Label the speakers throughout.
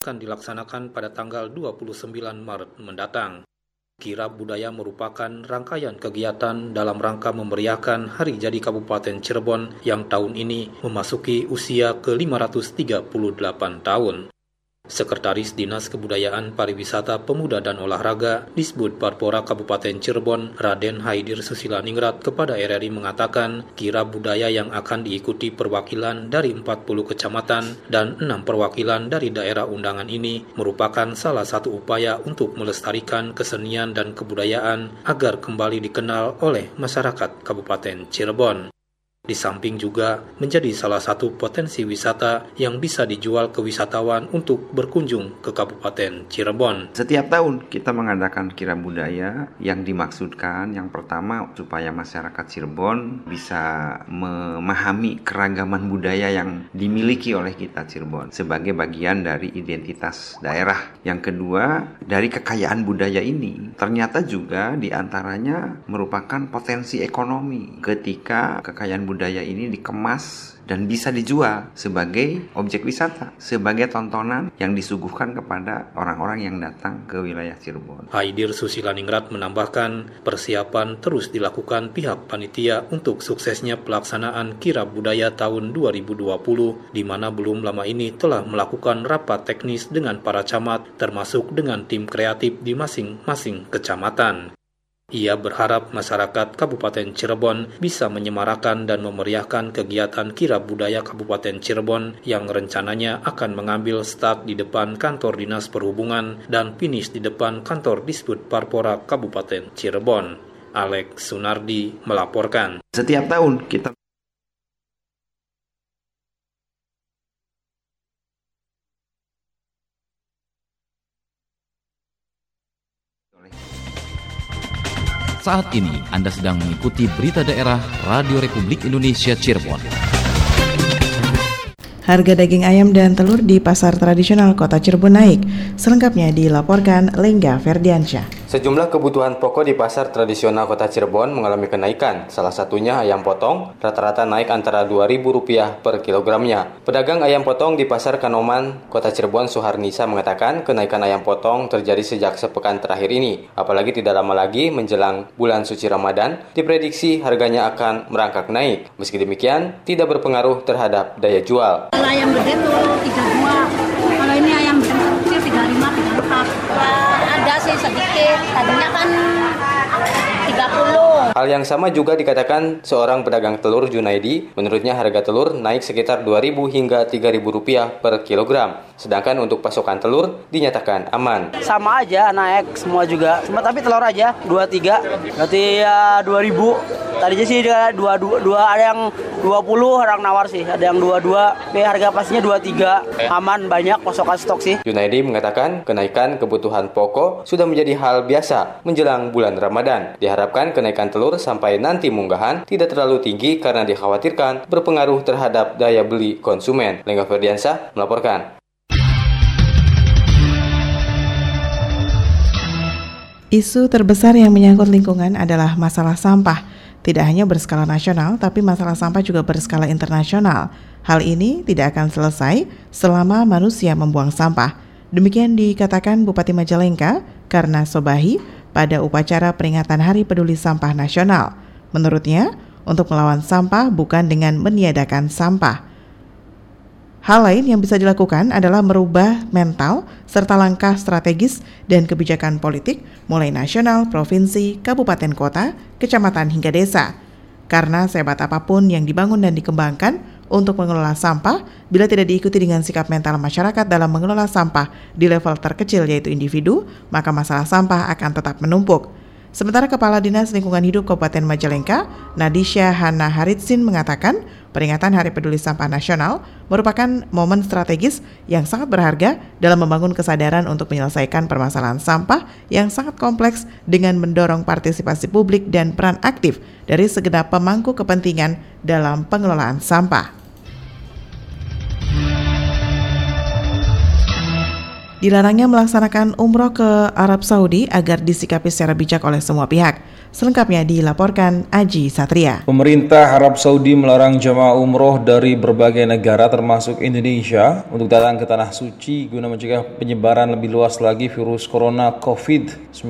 Speaker 1: akan dilaksanakan pada tanggal 29 Maret mendatang. Kirab Budaya merupakan rangkaian kegiatan dalam rangka memeriahkan Hari Jadi Kabupaten Cirebon yang tahun ini memasuki usia ke-538 tahun. Sekretaris Dinas Kebudayaan Pariwisata Pemuda dan Olahraga Disbud Parpora Kabupaten Cirebon Raden Haidir Susila Ningrat kepada RRI mengatakan kira budaya yang akan diikuti perwakilan dari 40 kecamatan dan 6 perwakilan dari daerah undangan ini merupakan salah satu upaya untuk melestarikan kesenian dan kebudayaan agar kembali dikenal oleh masyarakat Kabupaten Cirebon. Di samping juga menjadi salah satu potensi wisata yang bisa dijual ke wisatawan untuk berkunjung ke Kabupaten Cirebon.
Speaker 2: Setiap tahun kita mengadakan kira budaya yang dimaksudkan yang pertama supaya masyarakat Cirebon bisa memahami keragaman budaya yang dimiliki oleh kita Cirebon sebagai bagian dari identitas daerah. Yang kedua, dari kekayaan budaya ini ternyata juga di antaranya merupakan potensi ekonomi ketika kekayaan budaya budaya ini dikemas dan bisa dijual sebagai objek wisata, sebagai tontonan yang disuguhkan kepada orang-orang yang datang ke wilayah Cirebon.
Speaker 1: Haidir Susilaningrat menambahkan persiapan terus dilakukan pihak panitia untuk suksesnya pelaksanaan Kira Budaya tahun 2020 di mana belum lama ini telah melakukan rapat teknis dengan para camat termasuk dengan tim kreatif di masing-masing kecamatan. Ia berharap masyarakat Kabupaten Cirebon bisa menyemarakan dan memeriahkan kegiatan kira budaya Kabupaten Cirebon yang rencananya akan mengambil start di depan kantor Dinas Perhubungan dan finish di depan kantor Disput Parpora Kabupaten Cirebon. Alex Sunardi melaporkan.
Speaker 2: Setiap tahun kita
Speaker 3: Saat ini Anda sedang mengikuti berita daerah Radio Republik Indonesia Cirebon.
Speaker 4: Harga daging ayam dan telur di pasar tradisional kota Cirebon naik. Selengkapnya dilaporkan Lengga Ferdiansyah.
Speaker 5: Sejumlah kebutuhan pokok di pasar tradisional kota Cirebon mengalami kenaikan. Salah satunya ayam potong, rata-rata naik antara Rp2.000 per kilogramnya. Pedagang ayam potong di pasar Kanoman, kota Cirebon Suharnisa mengatakan kenaikan ayam potong terjadi sejak sepekan terakhir ini. Apalagi tidak lama lagi menjelang bulan suci Ramadan, diprediksi harganya akan merangkak naik. Meski demikian, tidak berpengaruh terhadap daya jual.
Speaker 6: Ayam gede tuh 32, kalau ini ayam kecil 35, 34 sih sedikit. Tadinya kan 30.
Speaker 5: Hal yang sama juga dikatakan seorang pedagang telur Junaidi. Menurutnya harga telur naik sekitar 2.000 hingga 3.000 rupiah per kilogram. Sedangkan untuk pasokan telur dinyatakan aman.
Speaker 7: Sama aja naik semua juga. Cuma tapi telur aja 23. Berarti ya 2.000. Tadinya sih dua, dua, dua, dua ada yang 20 orang nawar sih, ada yang 22. Tapi harga pastinya 23. Aman banyak pasokan stok sih.
Speaker 5: Junaidi mengatakan kenaikan kebutuhan pokok sudah menjadi hal biasa menjelang bulan Ramadan. Diharapkan kenaikan telur sampai nanti munggahan tidak terlalu tinggi karena dikhawatirkan berpengaruh terhadap daya beli konsumen. Lengga Ferdiansyah melaporkan.
Speaker 4: Isu terbesar yang menyangkut lingkungan adalah masalah sampah tidak hanya berskala nasional, tapi masalah sampah juga berskala internasional. Hal ini tidak akan selesai selama manusia membuang sampah. Demikian dikatakan Bupati Majalengka karena Sobahi pada upacara peringatan Hari Peduli Sampah Nasional. Menurutnya, untuk melawan sampah bukan dengan meniadakan sampah, Hal lain yang bisa dilakukan adalah merubah mental serta langkah strategis dan kebijakan politik mulai nasional, provinsi, kabupaten kota, kecamatan hingga desa. Karena sebat apa pun yang dibangun dan dikembangkan untuk mengelola sampah, bila tidak diikuti dengan sikap mental masyarakat dalam mengelola sampah di level terkecil yaitu individu, maka masalah sampah akan tetap menumpuk. Sementara Kepala Dinas Lingkungan Hidup Kabupaten Majalengka, Nadisha Hana Haritsin mengatakan, peringatan Hari Peduli Sampah Nasional merupakan momen strategis yang sangat berharga dalam membangun kesadaran untuk menyelesaikan permasalahan sampah yang sangat kompleks dengan mendorong partisipasi publik dan peran aktif dari segenap pemangku kepentingan dalam pengelolaan sampah. Dilarangnya melaksanakan umroh ke Arab Saudi agar disikapi secara bijak oleh semua pihak. Selengkapnya dilaporkan Aji Satria.
Speaker 8: Pemerintah Arab Saudi melarang jemaah umroh dari berbagai negara termasuk Indonesia untuk datang ke Tanah Suci guna mencegah penyebaran lebih luas lagi virus corona COVID-19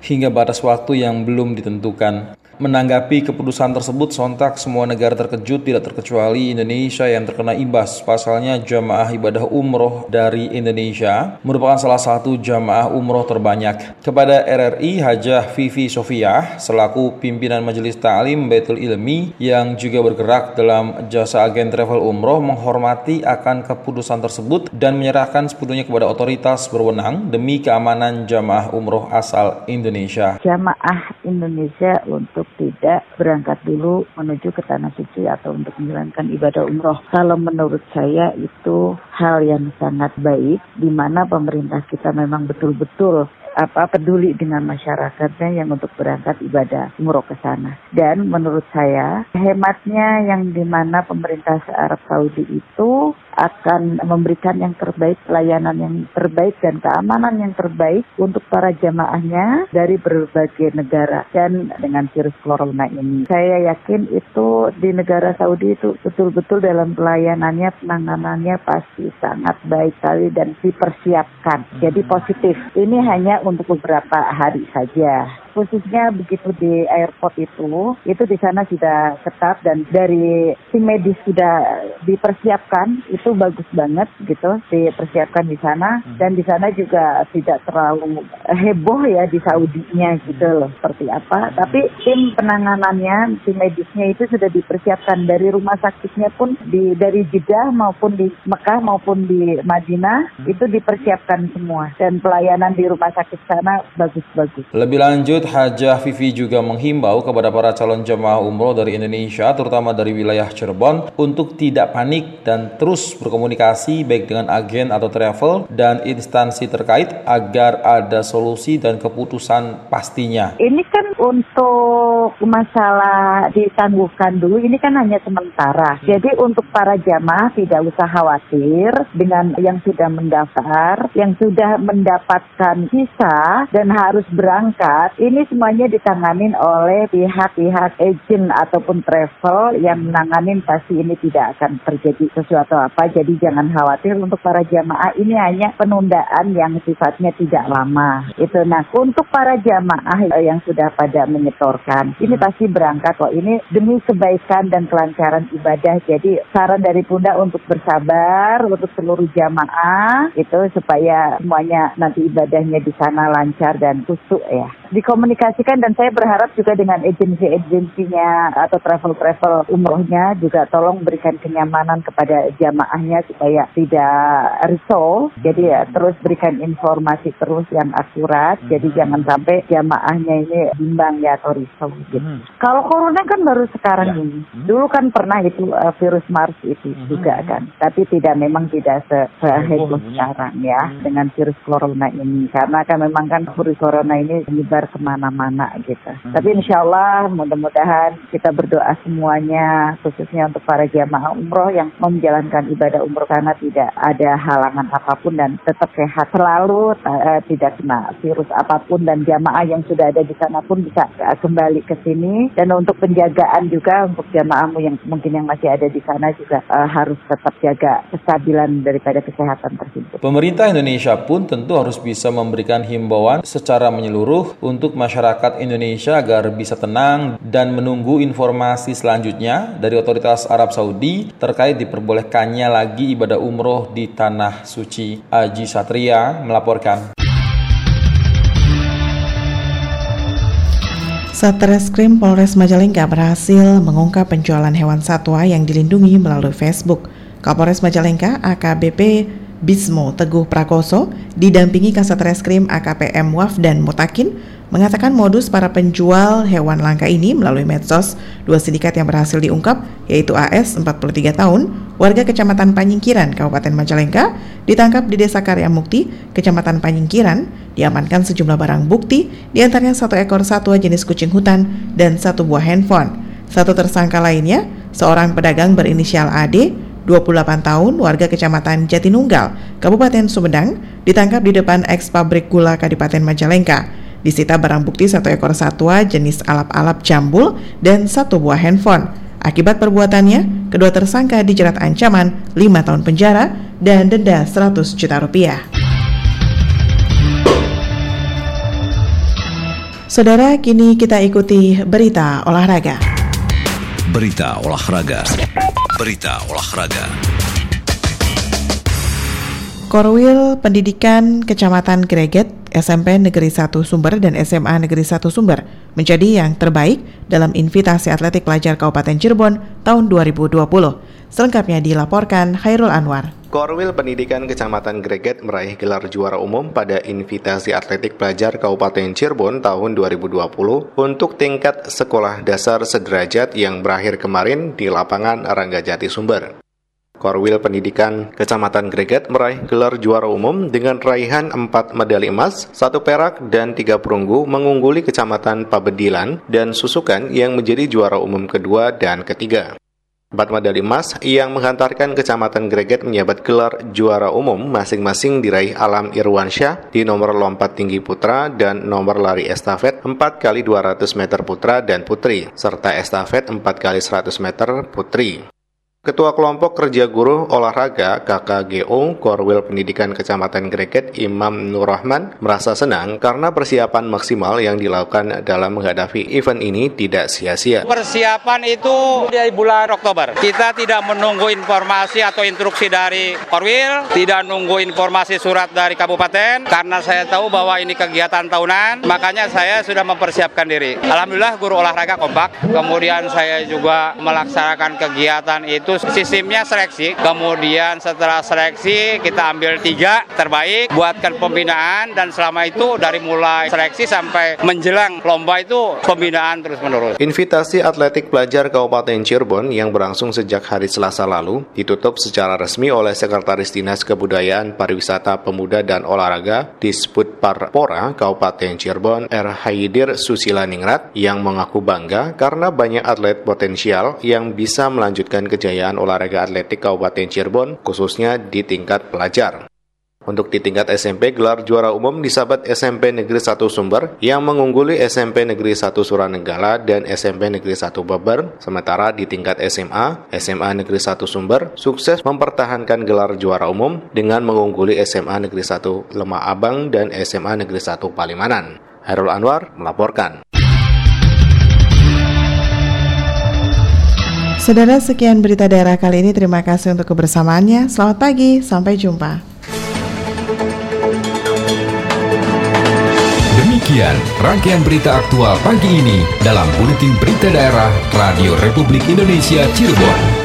Speaker 8: hingga batas waktu yang belum ditentukan. Menanggapi keputusan tersebut, sontak semua negara terkejut tidak terkecuali Indonesia yang terkena imbas. Pasalnya jamaah ibadah umroh dari Indonesia merupakan salah satu jamaah umroh terbanyak. Kepada RRI, Hajah Vivi Sofia selaku pimpinan Majelis Ta'lim Baitul Ilmi yang juga bergerak dalam jasa agen travel umroh menghormati akan keputusan tersebut dan menyerahkan sepenuhnya kepada otoritas berwenang demi keamanan jamaah umroh asal Indonesia.
Speaker 9: Jamaah Indonesia untuk tidak berangkat dulu menuju ke tanah suci atau untuk menjalankan ibadah umroh. Kalau menurut saya itu hal yang sangat baik, di mana pemerintah kita memang betul-betul apa peduli dengan masyarakatnya yang untuk berangkat ibadah umroh ke sana. Dan menurut saya hematnya yang di mana pemerintah Arab Saudi itu akan memberikan yang terbaik, pelayanan yang terbaik dan keamanan yang terbaik untuk para jamaahnya dari berbagai negara dan dengan virus corona ini. Saya yakin itu di negara Saudi itu betul-betul dalam pelayanannya, penanganannya pasti sangat baik sekali dan dipersiapkan. Jadi positif. Ini hanya untuk beberapa hari saja khususnya begitu di airport itu, itu di sana sudah ketat dan dari tim medis sudah dipersiapkan, itu bagus banget gitu, dipersiapkan di sana hmm. dan di sana juga tidak terlalu heboh ya di Saudinya gitu loh, seperti apa. Tapi tim penanganannya, tim medisnya itu sudah dipersiapkan dari rumah sakitnya pun di dari Jeddah maupun di Mekah maupun di Madinah hmm. itu dipersiapkan semua dan pelayanan di rumah sakit sana bagus-bagus.
Speaker 8: Lebih lanjut Hajah Vivi juga menghimbau kepada para calon jemaah umroh dari Indonesia, terutama dari wilayah Cirebon, untuk tidak panik dan terus berkomunikasi baik dengan agen atau travel dan instansi terkait agar ada solusi dan keputusan pastinya.
Speaker 9: Ini kan untuk masalah ditangguhkan dulu, ini kan hanya sementara. Jadi untuk para jamaah tidak usah khawatir dengan yang sudah mendaftar, yang sudah mendapatkan visa dan harus berangkat. Ini semuanya ditanganin oleh pihak-pihak agent ataupun travel yang menanganin pasti ini tidak akan terjadi sesuatu apa. Jadi jangan khawatir untuk para jamaah ini hanya penundaan yang sifatnya tidak lama. Itu nah untuk para jamaah yang sudah pada menyetorkan ini pasti berangkat kok ini demi kebaikan dan kelancaran ibadah. Jadi saran dari Bunda untuk bersabar untuk seluruh jamaah itu supaya semuanya nanti ibadahnya di sana lancar dan kusuk ya. Di dikomunikasikan dan saya berharap juga dengan agensi-agensinya atau travel-travel umrohnya juga tolong berikan kenyamanan kepada jamaahnya supaya tidak risau. Jadi ya terus berikan informasi terus yang akurat. Jadi hmm. jangan sampai jamaahnya ini bimbang ya atau risau gitu. Hmm. Kalau corona kan baru sekarang ya. ini. Hmm. Dulu kan pernah itu uh, virus Mars itu hmm. juga kan. Tapi tidak memang tidak se seheboh sekarang ya hmm. dengan virus corona ini. Karena kan memang kan virus corona ini menyebar ke mana mana-mana gitu. Hmm. Tapi insya Allah mudah-mudahan kita berdoa semuanya khususnya untuk para jamaah umroh yang menjalankan ibadah umroh karena tidak ada halangan apa pun dan tetap sehat selalu uh, tidak kena virus apa pun dan jamaah yang sudah ada di sana pun bisa uh, kembali ke sini dan untuk penjagaan juga untuk jamaahmu yang mungkin yang masih ada di sana juga uh, harus tetap jaga kestabilan daripada kesehatan tersebut.
Speaker 8: Pemerintah Indonesia pun tentu harus bisa memberikan himbauan secara menyeluruh untuk masyarakat Indonesia agar bisa tenang dan menunggu informasi selanjutnya dari otoritas Arab Saudi terkait diperbolehkannya lagi ibadah umroh di Tanah Suci. Aji Satria melaporkan.
Speaker 4: Satreskrim Polres Majalengka berhasil mengungkap penjualan hewan satwa yang dilindungi melalui Facebook. Kapolres Majalengka AKBP Bismo Teguh Prakoso didampingi Kasat Reskrim AKPM Waf dan Mutakin mengatakan modus para penjual hewan langka ini melalui medsos. Dua sindikat yang berhasil diungkap yaitu AS 43 tahun warga Kecamatan Panyingkiran Kabupaten Majalengka ditangkap di Desa Karya Mukti Kecamatan Panyingkiran diamankan sejumlah barang bukti di antaranya satu ekor satwa jenis kucing hutan dan satu buah handphone. Satu tersangka lainnya seorang pedagang berinisial AD 28 tahun, warga Kecamatan Jatinunggal, Kabupaten Sumedang, ditangkap di depan eks pabrik gula Kadipaten Majalengka. Disita barang bukti satu ekor satwa jenis alap-alap jambul dan satu buah handphone. Akibat perbuatannya, kedua tersangka dijerat ancaman 5 tahun penjara dan denda 100 juta rupiah. Saudara, kini kita ikuti berita olahraga.
Speaker 10: Berita olahraga. Berita olahraga.
Speaker 4: Korwil Pendidikan Kecamatan Greget, SMP Negeri 1 Sumber dan SMA Negeri 1 Sumber menjadi yang terbaik dalam invitasi atletik pelajar Kabupaten Cirebon tahun 2020. Selengkapnya dilaporkan Hairul Anwar.
Speaker 11: Korwil Pendidikan Kecamatan Greget meraih gelar juara umum pada invitasi atletik pelajar Kabupaten Cirebon tahun 2020 untuk tingkat sekolah dasar sederajat yang berakhir kemarin di lapangan Ranggajati Sumber. Korwil Pendidikan Kecamatan Greget meraih gelar juara umum dengan raihan 4 medali emas, satu perak, dan tiga perunggu mengungguli Kecamatan Pabedilan dan Susukan yang menjadi juara umum kedua dan ketiga. Empat medali emas yang menghantarkan Kecamatan Greget menyabat gelar juara umum masing-masing diraih Alam Irwansyah di nomor lompat tinggi putra dan nomor lari estafet 4 kali 200 meter putra dan putri, serta estafet 4 kali 100 meter putri. Ketua Kelompok Kerja Guru Olahraga KKGO Korwil Pendidikan Kecamatan Greget Imam Nur Rahman merasa senang karena persiapan maksimal yang dilakukan dalam menghadapi event ini tidak sia-sia.
Speaker 12: Persiapan itu dari bulan Oktober. Kita tidak menunggu informasi atau instruksi dari Korwil, tidak nunggu informasi surat dari kabupaten karena saya tahu bahwa ini kegiatan tahunan, makanya saya sudah mempersiapkan diri. Alhamdulillah guru olahraga kompak, kemudian saya juga melaksanakan kegiatan itu sistemnya seleksi. Kemudian setelah seleksi kita ambil tiga terbaik, buatkan pembinaan dan selama itu dari mulai seleksi sampai menjelang lomba itu pembinaan terus menerus.
Speaker 11: Invitasi atletik pelajar Kabupaten Cirebon yang berlangsung sejak hari Selasa lalu ditutup secara resmi oleh Sekretaris Dinas Kebudayaan Pariwisata Pemuda dan Olahraga di Sput Parpora Kabupaten Cirebon R. Haidir Susilaningrat yang mengaku bangga karena banyak atlet potensial yang bisa melanjutkan kejayaan Kejayaan Olahraga Atletik Kabupaten Cirebon, khususnya di tingkat pelajar. Untuk di tingkat SMP, gelar juara umum disabat SMP Negeri 1 Sumber yang mengungguli SMP Negeri 1 Suranenggala dan SMP Negeri 1 Beber. Sementara di tingkat SMA, SMA Negeri 1 Sumber sukses mempertahankan gelar juara umum dengan mengungguli SMA Negeri 1 Lemah Abang dan SMA Negeri 1 Palimanan. Hairul Anwar melaporkan.
Speaker 4: Saudara, sekian berita daerah kali ini. Terima kasih untuk kebersamaannya. Selamat pagi, sampai jumpa.
Speaker 10: Demikian rangkaian berita aktual pagi ini dalam Buletin Berita Daerah Radio Republik Indonesia Cirebon.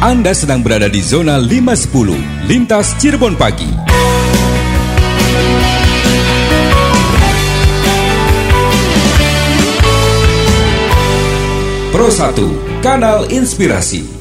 Speaker 10: Anda sedang berada di zona 510, lintas Cirebon pagi. Pro 1, kanal inspirasi.